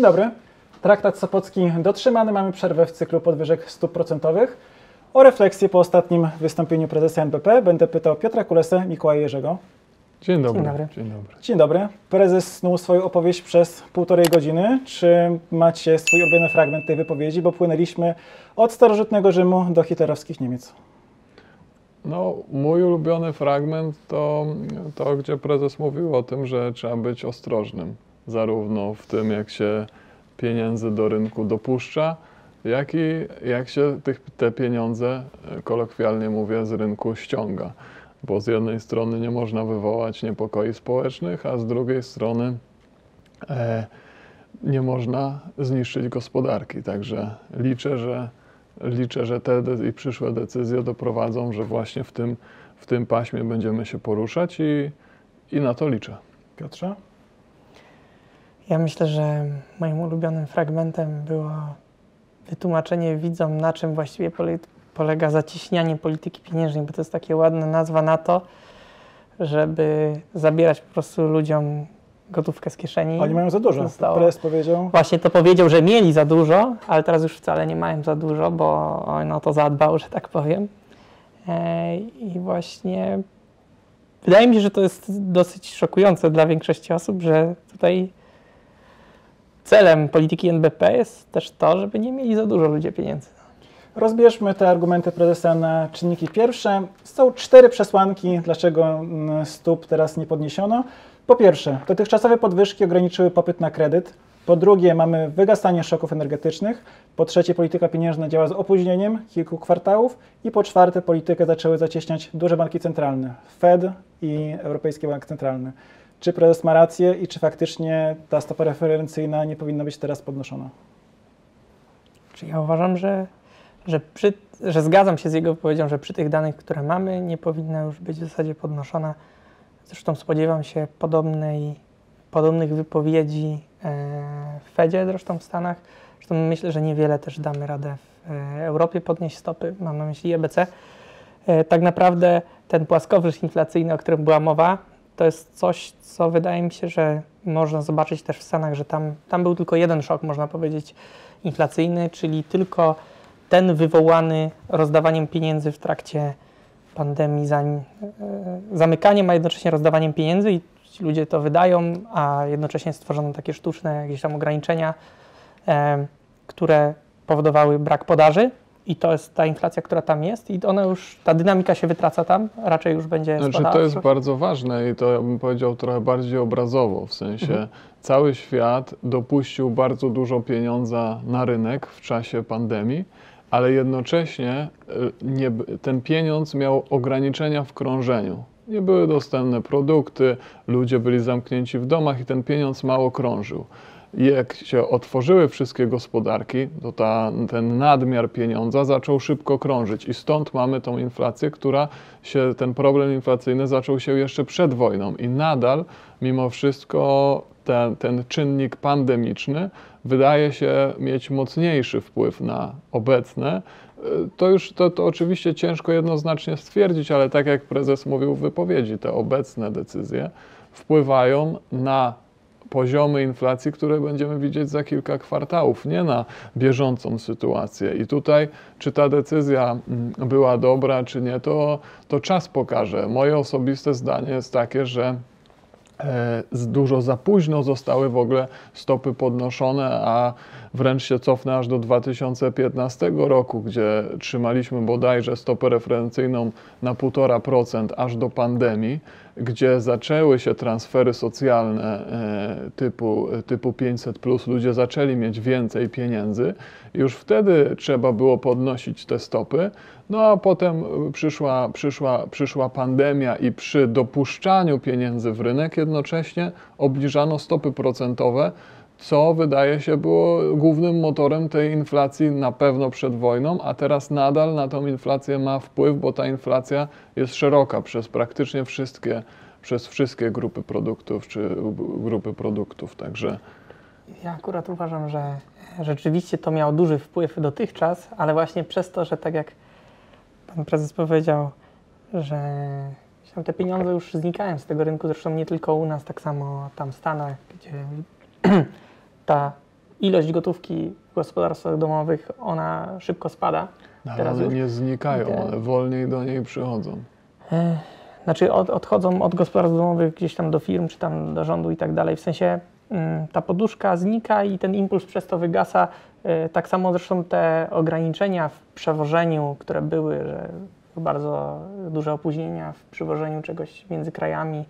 Dzień dobry. Traktat Sopocki dotrzymany. Mamy przerwę w cyklu podwyżek stóp procentowych. O refleksję po ostatnim wystąpieniu prezesa NBP będę pytał Piotra Kulesę, Mikołaja Jerzego. Dzień dobry. Dzień dobry. Dzień dobry. Dzień dobry. Prezes snuł swoją opowieść przez półtorej godziny. Czy macie swój ulubiony fragment tej wypowiedzi? Bo płynęliśmy od starożytnego Rzymu do hitlerowskich Niemiec. No, mój ulubiony fragment to to, gdzie prezes mówił o tym, że trzeba być ostrożnym, zarówno w tym, jak się pieniędzy do rynku dopuszcza, jak i jak się tych, te pieniądze, e, kolokwialnie mówię, z rynku ściąga. Bo z jednej strony nie można wywołać niepokoi społecznych, a z drugiej strony e, nie można zniszczyć gospodarki. Także liczę, że liczę, że te i przyszłe decyzje doprowadzą, że właśnie w tym, w tym paśmie będziemy się poruszać i, i na to liczę. Piotrze? Ja myślę, że moim ulubionym fragmentem było wytłumaczenie widzom, na czym właściwie pole, polega zacieśnianie polityki pieniężnej, bo to jest takie ładna nazwa na to, żeby zabierać po prostu ludziom gotówkę z kieszeni. Oni mają za dużo. Zostało. Prezes powiedział. Właśnie to powiedział, że mieli za dużo, ale teraz już wcale nie mają za dużo, bo on o to zadbał, że tak powiem. E, I właśnie wydaje mi się, że to jest dosyć szokujące dla większości osób, że tutaj celem polityki NBP jest też to, żeby nie mieli za dużo ludzie pieniędzy. Rozbierzmy te argumenty prezesa na czynniki pierwsze. Są cztery przesłanki, dlaczego mm, stóp teraz nie podniesiono. Po pierwsze, dotychczasowe podwyżki ograniczyły popyt na kredyt. Po drugie, mamy wygasanie szoków energetycznych. Po trzecie, polityka pieniężna działa z opóźnieniem kilku kwartałów. I po czwarte, politykę zaczęły zacieśniać duże banki centralne, Fed i Europejski Bank Centralny. Czy prezes ma rację i czy faktycznie ta stopa referencyjna nie powinna być teraz podnoszona? Czy ja uważam, że, że, przy, że zgadzam się z jego wypowiedzią, że przy tych danych, które mamy, nie powinna już być w zasadzie podnoszona. Zresztą spodziewam się podobnej, podobnych wypowiedzi e, w Fedzie, zresztą w Stanach. Zresztą myślę, że niewiele też damy radę w e, Europie podnieść stopy, mam na myśli EBC. E, tak naprawdę ten płaskowyż inflacyjny, o którym była mowa, to jest coś, co wydaje mi się, że można zobaczyć też w Stanach, że tam, tam był tylko jeden szok, można powiedzieć, inflacyjny, czyli tylko ten wywołany rozdawaniem pieniędzy w trakcie pandemii, zanim, e, zamykaniem, a jednocześnie rozdawaniem pieniędzy i ci ludzie to wydają, a jednocześnie stworzono takie sztuczne jakieś tam ograniczenia, e, które powodowały brak podaży. I to jest ta inflacja, która tam jest, i ona już, ta dynamika się wytraca tam, raczej już będzie Znaczy, spadała. to jest bardzo ważne i to ja bym powiedział trochę bardziej obrazowo, w sensie Mhm. cały świat dopuścił bardzo dużo pieniądza na rynek w czasie pandemii, ale jednocześnie y, nie, ten pieniądz miał ograniczenia w krążeniu. Nie były dostępne produkty, ludzie byli zamknięci w domach i ten pieniądz mało krążył. Jak się otworzyły wszystkie gospodarki, to ta, ten nadmiar pieniądza zaczął szybko krążyć i stąd mamy tą inflację, która się, ten problem inflacyjny zaczął się jeszcze przed wojną i nadal mimo wszystko ten, ten czynnik pandemiczny wydaje się mieć mocniejszy wpływ na obecne. To już to, to oczywiście ciężko jednoznacznie stwierdzić, ale tak jak prezes mówił w wypowiedzi, te obecne decyzje wpływają na poziomy inflacji, które będziemy widzieć za kilka kwartałów, nie na bieżącą sytuację. I tutaj, czy ta decyzja mm, była dobra, czy nie, to, to czas pokaże. Moje osobiste zdanie jest takie, że e, dużo za późno zostały w ogóle stopy podnoszone, a wręcz się cofnę aż do 2015 roku, gdzie trzymaliśmy bodajże stopę referencyjną na 1,5% aż do pandemii, gdzie zaczęły się transfery socjalne e, typu, typu 500, ludzie zaczęli mieć więcej pieniędzy. Już wtedy trzeba było podnosić te stopy. No a potem przyszła, przyszła, przyszła pandemia i przy dopuszczaniu pieniędzy w rynek jednocześnie obniżano stopy procentowe, co wydaje się było głównym motorem tej inflacji na pewno przed wojną, a teraz nadal na tą inflację ma wpływ, bo ta inflacja jest szeroka przez praktycznie wszystkie, przez wszystkie grupy produktów czy grupy produktów. Także Ja akurat uważam, że rzeczywiście to miało duży wpływ dotychczas, ale właśnie przez to, że tak jak pan prezes powiedział, że te pieniądze już znikają z tego rynku, zresztą nie tylko u nas, tak samo tam w Stanach, gdzie ta ilość gotówki w gospodarstwach domowych, ona szybko spada. Ale one już? nie znikają, Te- one wolniej do niej przychodzą. Znaczy od, odchodzą od gospodarstw domowych gdzieś tam do firm, czy tam do rządu i tak dalej. W sensie mm, ta poduszka znika i ten impuls przez to wygasa. Tak samo zresztą te ograniczenia w przewożeniu, które były, że bardzo duże opóźnienia w przywożeniu czegoś między krajami,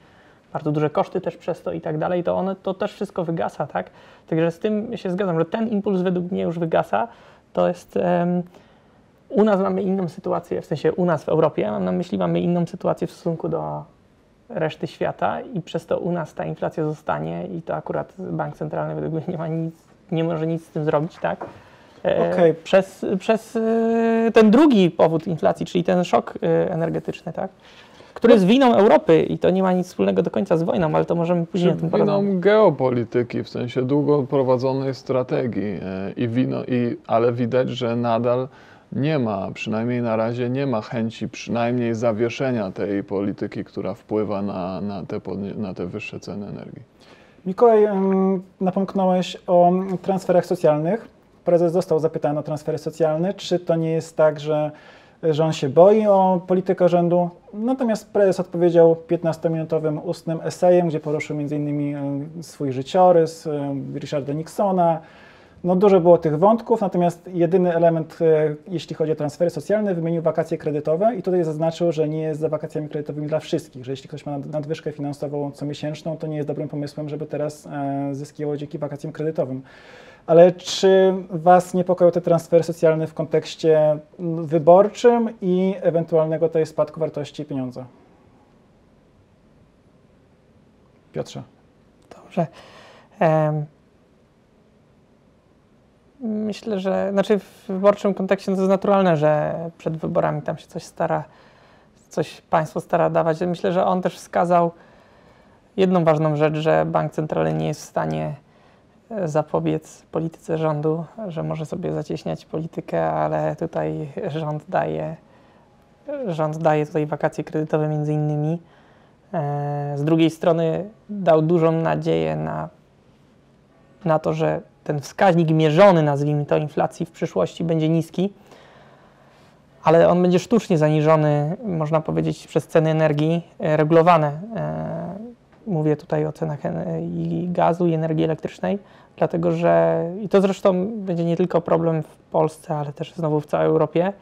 bardzo duże koszty też przez to i tak dalej, to one to też wszystko wygasa, tak? Także z tym się zgadzam, że ten impuls według mnie już wygasa. To jest. em, u nas mamy inną sytuację, w sensie u nas w Europie, mam na myśli, mamy inną sytuację w stosunku do reszty świata i przez to u nas ta inflacja zostanie i to akurat bank centralny według mnie nie ma nic, nie może nic z tym zrobić, tak? E, Okej. Przez, przez e, ten drugi powód inflacji, czyli ten szok e, energetyczny, tak? Który jest winą Europy i to nie ma nic wspólnego do końca z wojną, ale to możemy później o tym porozmawiać. winą geopolityki, w sensie długo prowadzonej strategii, e, i wino, i, ale widać, że nadal nie ma, przynajmniej na razie nie ma chęci przynajmniej zawieszenia tej polityki, która wpływa na, na, te, na te wyższe ceny energii. Mikołaj, napomknąłeś o transferach socjalnych. Prezes został zapytany o transfery socjalne. Czy to nie jest tak, że, że on się boi o politykę rządu? Natomiast prezes odpowiedział 15-minutowym ustnym esejem, gdzie poruszył m.in. em, swój życiorys, em, Richarda Nixona. No dużo było tych wątków, natomiast jedyny element, e, jeśli chodzi o transfery socjalne, wymienił wakacje kredytowe i tutaj zaznaczył, że nie jest za wakacjami kredytowymi dla wszystkich, że jeśli ktoś ma nad- nadwyżkę finansową comiesięczną, to nie jest dobrym pomysłem, żeby teraz e, zyskiwał dzięki wakacjom kredytowym. Ale czy Was niepokoją te transfery socjalne w kontekście wyborczym i ewentualnego tutaj spadku wartości pieniądza? Piotrze. Dobrze. Em, myślę, że znaczy w wyborczym kontekście no to jest naturalne, że przed wyborami tam się coś stara, coś państwo stara dawać. Myślę, że on też wskazał jedną ważną rzecz, że bank centralny nie jest w stanie zapobiec polityce rządu, że może sobie zacieśniać politykę, ale tutaj rząd daje, rząd daje tutaj wakacje kredytowe między innymi. E, Z drugiej strony dał dużą nadzieję na, na to, że ten wskaźnik mierzony, nazwijmy to, inflacji w przyszłości będzie niski, ale on będzie sztucznie zaniżony, można powiedzieć, przez ceny energii e, regulowane. Mówię tutaj o cenach en- i gazu, i energii elektrycznej, dlatego że, i to zresztą będzie nie tylko problem w Polsce, ale też znowu w całej Europie,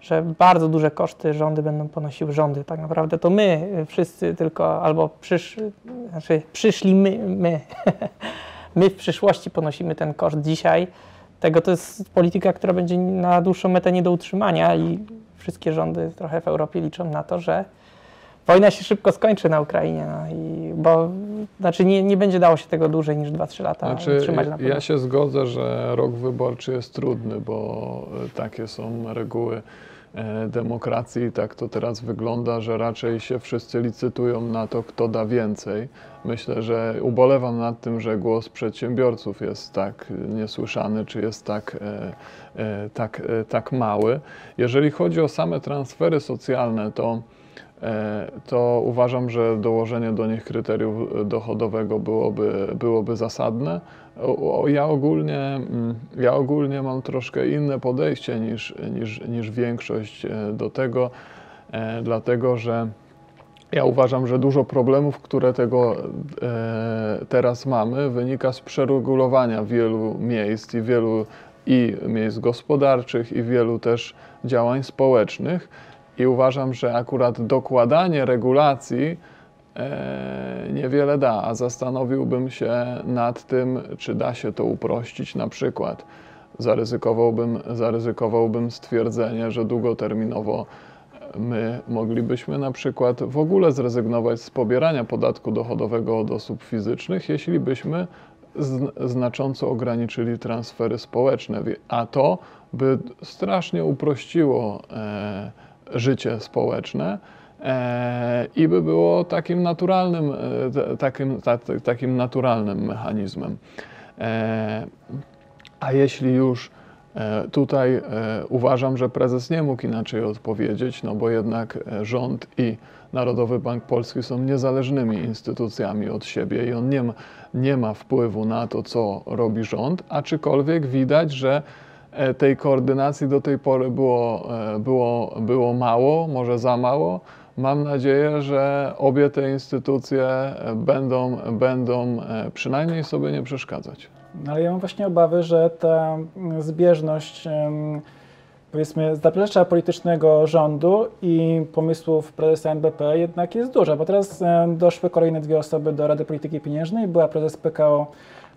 że bardzo duże koszty rządy będą ponosiły rządy. Tak naprawdę to my y, wszyscy tylko, albo przysz, znaczy przyszli my, my, my w przyszłości ponosimy ten koszt dzisiaj. Tego to jest polityka, która będzie na dłuższą metę nie do utrzymania i wszystkie rządy trochę w Europie liczą na to, że wojna się szybko skończy na Ukrainie, no i, bo znaczy nie, nie będzie dało się tego dłużej niż 2-3 lata Znaczy, utrzymać na pewno. ja się zgodzę, że rok wyborczy jest trudny, bo e, takie są reguły e, demokracji i tak to teraz wygląda, że raczej się wszyscy licytują na to, kto da więcej. Myślę, że ubolewam nad tym, że głos przedsiębiorców jest tak niesłyszany, czy jest tak, e, tak, tak mały. Jeżeli chodzi o same transfery socjalne, to to uważam, że dołożenie do nich kryterium dochodowego byłoby, byłoby zasadne. Ja, ogólnie, mm, ja ogólnie mam troszkę inne podejście niż, niż, niż większość e, do tego, e, dlatego że ja uważam, że dużo problemów, które tego e, teraz mamy, wynika z przeregulowania wielu miejsc i wielu i miejsc gospodarczych, i wielu też działań społecznych. I uważam, że akurat dokładanie regulacji e, niewiele da, a zastanowiłbym się nad tym, czy da się to uprościć. Na przykład zaryzykowałbym, zaryzykowałbym stwierdzenie, że długoterminowo my moglibyśmy na przykład w ogóle zrezygnować z pobierania podatku dochodowego od osób fizycznych, jeśli byśmy zn- znacząco ograniczyli transfery społeczne, a to by strasznie uprościło e, życie społeczne e, i by było takim naturalnym, e, takim, ta, takim naturalnym mechanizmem. E, a jeśli już Tutaj uważam, że prezes nie mógł inaczej odpowiedzieć, no bo jednak rząd i Narodowy Bank Polski są niezależnymi instytucjami od siebie i on nie ma, nie ma wpływu na to, co robi rząd, aczkolwiek widać, że tej koordynacji do tej pory było, e, było, było mało, może za mało. Mam nadzieję, że obie te instytucje e, będą, będą e, przynajmniej sobie nie przeszkadzać. No, Ale ja mam właśnie obawy, że ta mm, zbieżność powiedzmy zaplecza politycznego rządu i pomysłów prezesa NBP jednak jest duża, bo teraz doszły kolejne dwie osoby do Rady Polityki Pieniężnej. Była prezes PKO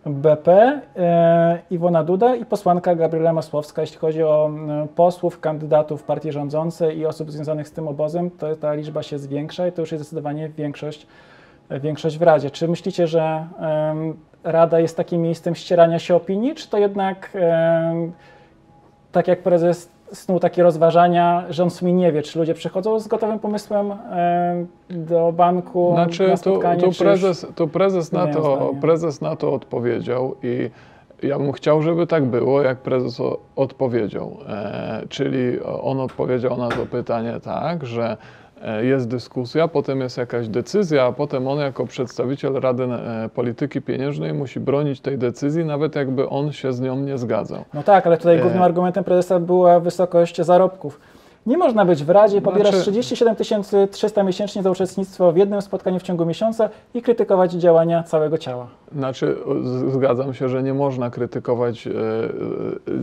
BP e, Iwona Duda i posłanka Gabriela Masłowska. Jeśli chodzi o m, posłów, kandydatów partii rządzącej i osób związanych z tym obozem, to ta liczba się zwiększa i to już jest zdecydowanie większość większość w Radzie. Czy myślicie, że Rada jest takim miejscem ścierania się opinii, czy to jednak, tak jak prezes snuł takie rozważania, że on w sumie nie wie, czy ludzie przychodzą z gotowym pomysłem em, do banku Znaczy, na spotkanie, czy już- prezes, to prezes, na to, prezes na to odpowiedział i ja bym chciał, żeby tak było, jak prezes odpowiedział. E, czyli on odpowiedział na to pytanie tak, że e, jest dyskusja, potem jest jakaś decyzja, a potem on jako przedstawiciel Rady e, Polityki Pieniężnej musi bronić tej decyzji, nawet jakby on się z nią nie zgadzał. No tak, ale tutaj E. głównym argumentem prezesa była wysokość zarobków. Nie można być w Radzie, pobierasz Znaczy- 37 300 miesięcznie za uczestnictwo w jednym spotkaniu w ciągu miesiąca i krytykować działania całego ciała. Znaczy, zgadzam się, że nie można krytykować e, e,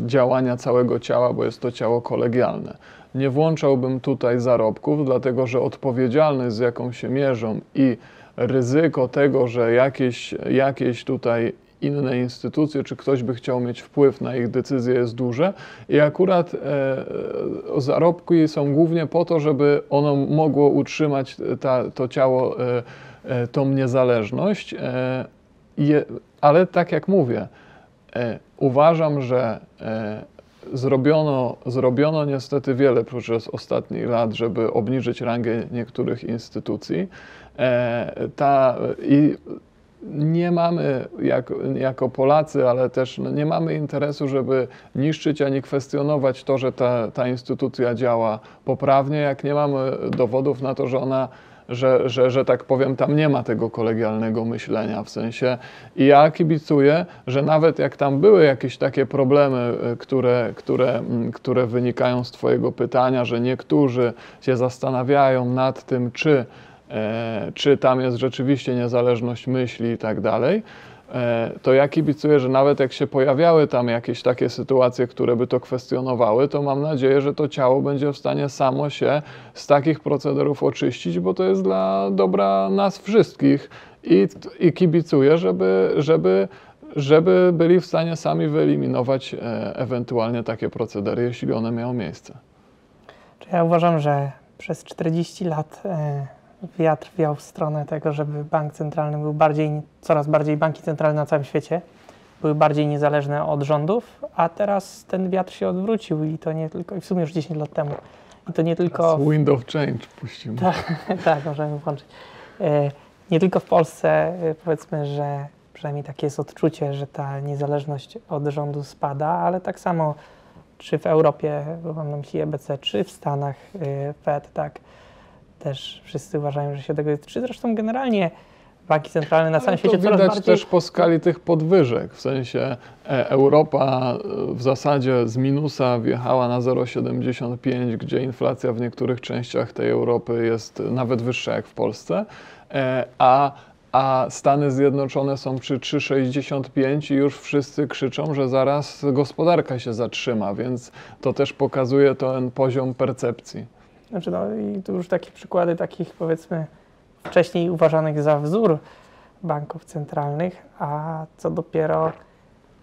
działania całego ciała, bo jest to ciało kolegialne. Nie włączałbym tutaj zarobków, dlatego że odpowiedzialność, z jaką się mierzą i ryzyko tego, że jakieś, jakieś tutaj inne instytucje, czy ktoś by chciał mieć wpływ na ich decyzje jest duże i akurat e, e, zarobki są głównie po to, żeby ono mogło utrzymać ta, to ciało, e, e, tą niezależność. E, je, ale tak jak mówię, e, uważam, że e, zrobiono, zrobiono niestety wiele przez ostatnich lat, żeby obniżyć rangę niektórych instytucji. E, ta, I nie mamy jak, jako Polacy, ale też no, nie mamy interesu, żeby niszczyć ani kwestionować to, że ta, ta instytucja działa poprawnie, jak nie mamy dowodów na to, że ona że, że, że tak powiem, tam nie ma tego kolegialnego myślenia w sensie. I ja kibicuję, że nawet jak tam były jakieś takie problemy, y, które, które, mm, które wynikają z Twojego pytania, że niektórzy się zastanawiają nad tym, czy, e, czy tam jest rzeczywiście niezależność myśli i tak dalej. e, To ja kibicuję, że nawet jak się pojawiały tam jakieś takie sytuacje, które by to kwestionowały, to mam nadzieję, że to ciało będzie w stanie samo się z takich procederów oczyścić, bo to jest dla dobra nas wszystkich i, i kibicuję, żeby, żeby, żeby byli w stanie sami wyeliminować e, ewentualnie takie procedery, jeśli one miały miejsce. Ja uważam, że przez 40 lat e, wiatr wiał w stronę tego, żeby bank centralny był bardziej, coraz bardziej banki centralne na całym świecie były bardziej niezależne od rządów, a teraz ten wiatr się odwrócił i to nie tylko, i w sumie już 10 lat temu. I to nie tylko. Wind of Change puścimy. tak, możemy włączyć. E, Nie tylko w Polsce, e, powiedzmy, że przynajmniej takie jest odczucie, że ta niezależność od rządu spada, ale tak samo czy w Europie, bo mam na myśli EBC, czy w Stanach e, Fed, tak, też wszyscy uważają, że się tego czy zresztą generalnie banki centralne na całym świecie to coraz widać bardziej... też po skali tych podwyżek, w sensie e, Europa e, w zasadzie z minusa wjechała na 0,75, gdzie inflacja w niektórych częściach tej Europy jest nawet wyższa jak w Polsce, e, a, a Stany Zjednoczone są przy 3,65 i już wszyscy krzyczą, że zaraz gospodarka się zatrzyma, więc to też pokazuje ten poziom percepcji. Znaczy, no i tu już takie przykłady takich powiedzmy wcześniej uważanych za wzór banków centralnych, a co dopiero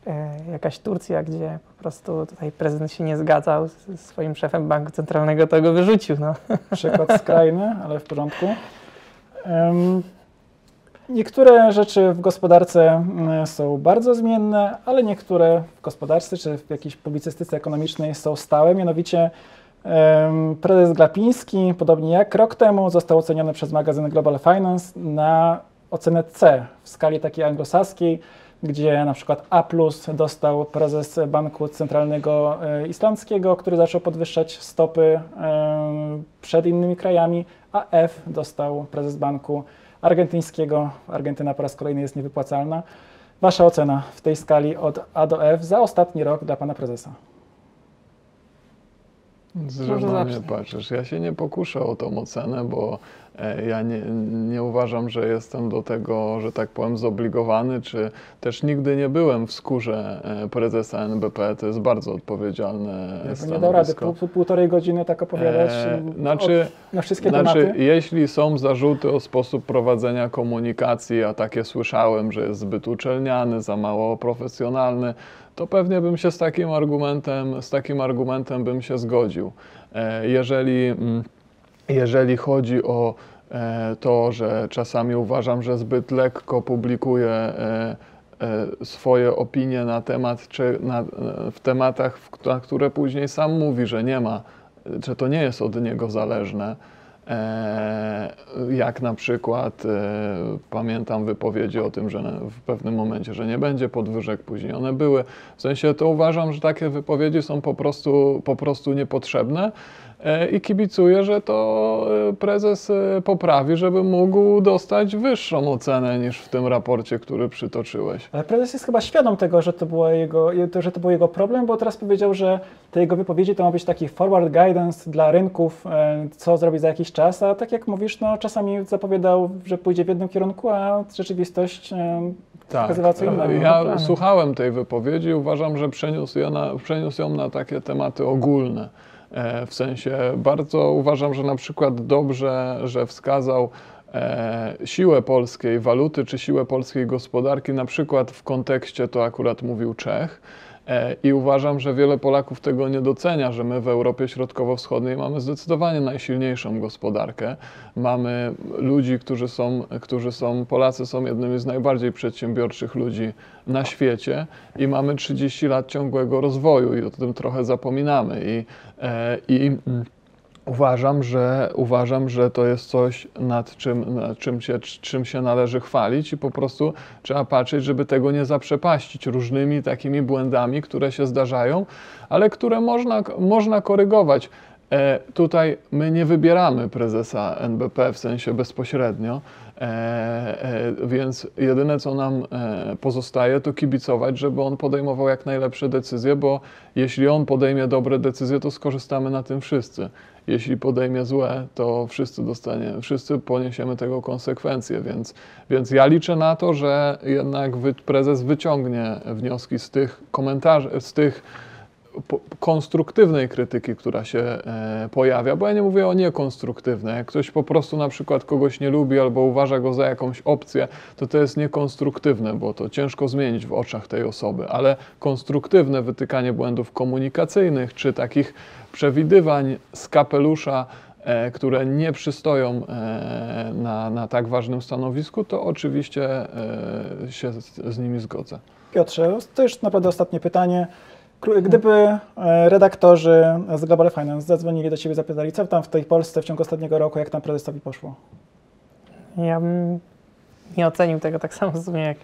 e, jakaś Turcja, gdzie po prostu tutaj prezydent się nie zgadzał z, z swoim szefem banku centralnego, to go wyrzucił. No. Przykład skrajny, ale w porządku. Em, Niektóre rzeczy w gospodarce mm, są bardzo zmienne, ale niektóre w gospodarce czy w jakiejś publicystyce ekonomicznej są stałe. Mianowicie prezes Glapiński, podobnie jak rok temu, został oceniony przez magazyn Global Finance na ocenę C w skali takiej anglosaskiej. gdzie na przykład A dostał prezes Banku Centralnego e, Islandzkiego, który zaczął podwyższać stopy przed innymi krajami, a F dostał prezes Banku Argentyńskiego. Argentyna po raz kolejny jest niewypłacalna. Wasza ocena w tej skali od A do F za ostatni rok dla pana prezesa? Mnie patrzysz. Ja się nie pokuszę o tą ocenę, bo ja nie, nie uważam, że jestem do tego, że tak powiem, zobligowany, czy też nigdy nie byłem w skórze e, prezesa NBP. To jest bardzo odpowiedzialne ja stanowisko. Nie dał rady pół, półtorej godziny tak opowiadać e, znaczy, od, na wszystkie znaczy, tematy. Jeśli są zarzuty o sposób prowadzenia komunikacji, a takie słyszałem, że jest zbyt uczelniany, za mało profesjonalny, to pewnie bym się z takim argumentem, z takim argumentem bym się zgodził. E, jeżeli, mm, jeżeli chodzi o e, to, że czasami uważam, że zbyt lekko publikuję e, swoje opinie na temat, czy na, w tematach, na które później sam mówi, że nie ma, że to nie jest od niego zależne, E, jak na przykład e, pamiętam wypowiedzi o tym, że w pewnym momencie, że nie będzie podwyżek, później one były. W sensie to uważam, że takie wypowiedzi są po prostu, po prostu niepotrzebne. E, i kibicuję, że to e, prezes e, poprawi, żeby mógł dostać wyższą ocenę niż w tym raporcie, który przytoczyłeś. Ale prezes jest chyba świadom tego, że to, było jego, że to był jego problem, bo teraz powiedział, że te jego wypowiedzi to ma być taki forward guidance dla rynków, co zrobić za jakiś czas, a tak jak mówisz, no czasami zapowiadał, że pójdzie w jednym kierunku, a rzeczywistość tak. pokazywała co innego. Ja no, słuchałem tej wypowiedzi i uważam, że przeniósł, na, przeniósł ją na takie tematy ogólne. E, w sensie bardzo uważam, że na przykład dobrze, że wskazał e, siłę polskiej waluty czy siłę polskiej gospodarki, na przykład w kontekście, to akurat mówił Czech, I uważam, że wiele Polaków tego nie docenia, że my w Europie Środkowo-Wschodniej mamy zdecydowanie najsilniejszą gospodarkę. Mamy ludzi, którzy są, którzy są, Polacy są jednymi z najbardziej przedsiębiorczych ludzi na świecie i mamy 30 lat ciągłego rozwoju i o tym trochę zapominamy. I, e, i Uważam, że, uważam, że to jest coś, nad czym, nad czym, się, czym się należy chwalić i po prostu trzeba patrzeć, żeby tego nie zaprzepaścić różnymi takimi błędami, które się zdarzają, ale które można, można korygować. E, tutaj my nie wybieramy prezesa NBP w sensie bezpośrednio, e, e, więc jedyne co nam pozostaje to kibicować, żeby on podejmował jak najlepsze decyzje, bo jeśli on podejmie dobre decyzje, to skorzystamy na tym wszyscy. Jeśli podejmie złe, to wszyscy dostanie, wszyscy poniesiemy tego konsekwencje, więc, więc ja liczę na to, że jednak prezes wyciągnie wnioski z tych komentarzy, z tych konstruktywnej krytyki, która się e, pojawia, bo ja nie mówię o niekonstruktywnej. Jak ktoś po prostu na przykład kogoś nie lubi albo uważa go za jakąś opcję, to to jest niekonstruktywne, bo to ciężko zmienić w oczach tej osoby, ale konstruktywne wytykanie błędów komunikacyjnych czy takich przewidywań z kapelusza, e, które nie przystoją e, na, na tak ważnym stanowisku, to oczywiście się z, z nimi zgodzę. Piotrze, to już naprawdę ostatnie pytanie. Gdyby redaktorzy z Global Finance zadzwonili do Ciebie zapytali, co tam w tej Polsce w ciągu ostatniego roku, jak tam prezesowi poszło? Ja bym nie ocenił tego tak samo w sumie jak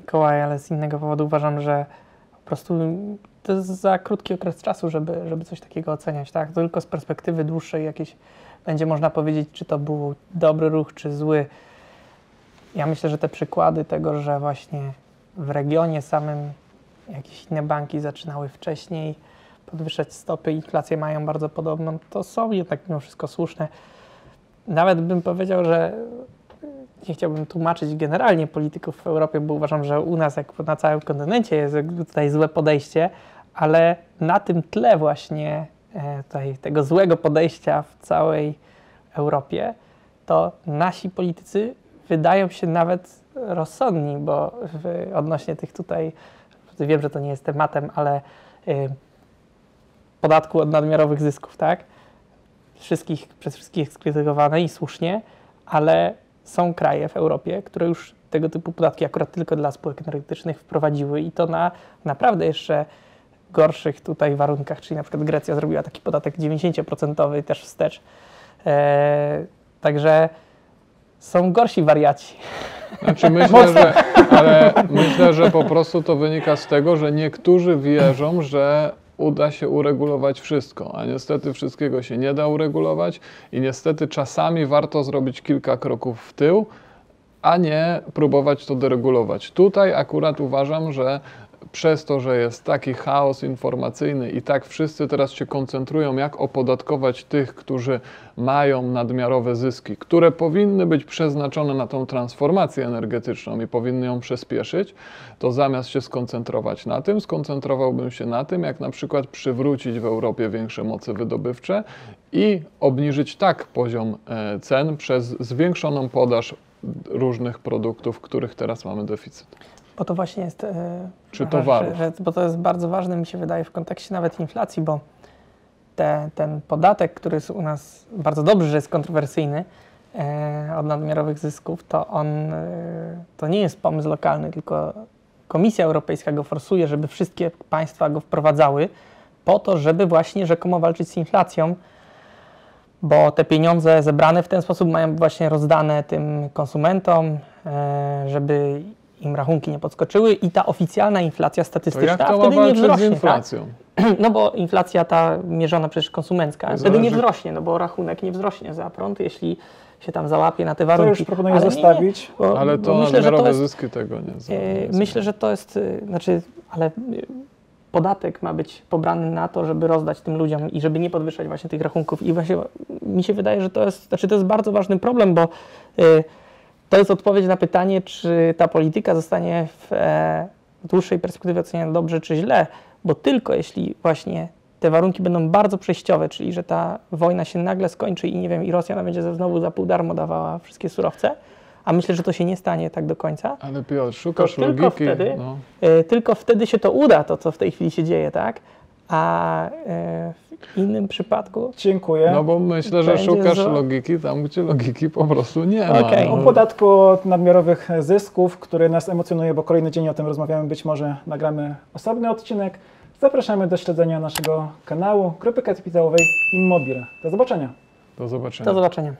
Mikołaj, ale z innego powodu uważam, że po prostu to jest za krótki okres czasu, żeby, żeby coś takiego oceniać, tak? Tylko z perspektywy dłuższej jakieś będzie można powiedzieć, czy to był dobry ruch, czy zły. Ja myślę, że te przykłady tego, że właśnie w regionie samym jakieś inne banki zaczynały wcześniej podwyższać stopy, inflacje mają bardzo podobną, to są jednak mimo wszystko słuszne. Nawet bym powiedział, że nie chciałbym tłumaczyć generalnie polityków w Europie, bo uważam, że u nas, jak na całym kontynencie, jest tutaj złe podejście, ale na tym tle właśnie e, tutaj, tego złego podejścia w całej Europie, to nasi politycy wydają się nawet rozsądni, bo odnośnie tych tutaj, wiem, że to nie jest tematem, ale y, podatku od nadmiarowych zysków, tak? Wszystkich, przez wszystkich skrytykowane i słusznie, ale są kraje w Europie, które już tego typu podatki akurat tylko dla spółek energetycznych wprowadziły i to na naprawdę jeszcze gorszych tutaj warunkach, czyli na przykład Grecja zrobiła taki podatek 90% też wstecz. Eee, także są gorsi wariaci Znaczy myślę, że, ale myślę, że po prostu to wynika z tego, że niektórzy wierzą, że uda się uregulować wszystko, a niestety wszystkiego się nie da uregulować i niestety czasami warto zrobić kilka kroków w tył, a nie próbować to deregulować. Tutaj akurat uważam, że przez to, że jest taki chaos informacyjny i tak wszyscy teraz się koncentrują, jak opodatkować tych, którzy mają nadmiarowe zyski, które powinny być przeznaczone na tą transformację energetyczną i powinny ją przyspieszyć, to zamiast się skoncentrować na tym, skoncentrowałbym się na tym, jak na przykład przywrócić w Europie większe moce wydobywcze i obniżyć tak poziom e, cen przez zwiększoną podaż różnych produktów, których teraz mamy deficyt. Bo to właśnie jest. e, Czy towarów. Że, bo to jest bardzo ważne, mi się wydaje, w kontekście nawet inflacji, bo te, ten podatek, który jest u nas bardzo dobrze, że jest kontrowersyjny e, od nadmiarowych zysków, to on e, to nie jest pomysł lokalny, tylko Komisja Europejska go forsuje, żeby wszystkie państwa go wprowadzały, po to, żeby właśnie rzekomo walczyć z inflacją bo te pieniądze zebrane w ten sposób mają właśnie rozdane tym konsumentom, żeby im rachunki nie podskoczyły i ta oficjalna inflacja To statystyczna jak to wtedy nie walczyć z wzrośnie. inflacją? Tak? No bo inflacja ta mierzona przecież konsumencka, To wtedy nie zależy- wzrośnie, no bo rachunek nie wzrośnie za prąd, jeśli się tam załapie na te To warunki. już proponuję Ale nie, nie, zostawić. bo- Ale bo to myślę, że to jest, zyski tego nie za- e, nie Myślę, że to jest, e, znaczy, ale e, podatek ma być pobrany na to, żeby rozdać tym ludziom i żeby nie podwyższać właśnie tych rachunków. I właśnie mi się wydaje, że to jest, znaczy to jest bardzo ważny problem, bo to jest odpowiedź na pytanie, czy ta polityka zostanie w e, dłuższej perspektywie oceniana dobrze czy źle, bo tylko jeśli właśnie te warunki będą bardzo przejściowe, czyli że ta wojna się nagle skończy i nie wiem, i Rosja nam będzie znowu za pół darmo dawała wszystkie surowce, a myślę, że to się nie stanie tak do końca, Ale Piotr, szukasz To tylko logiki. wtedy- No. E, tylko wtedy się to uda, to co w tej chwili się dzieje, tak? A e, w innym przypadku Dziękuję. no bo myślę, że Będzie szukasz za- logiki tam, gdzie logiki po prostu nie ma. Okej. O No. podatku od nadmiarowych zysków, który nas emocjonuje, bo kolejny dzień o tym rozmawiamy. Być może nagramy osobny odcinek. Zapraszamy do śledzenia naszego kanału Grupy Kapitałowej Immobile. Do zobaczenia. Do zobaczenia. do zobaczenia.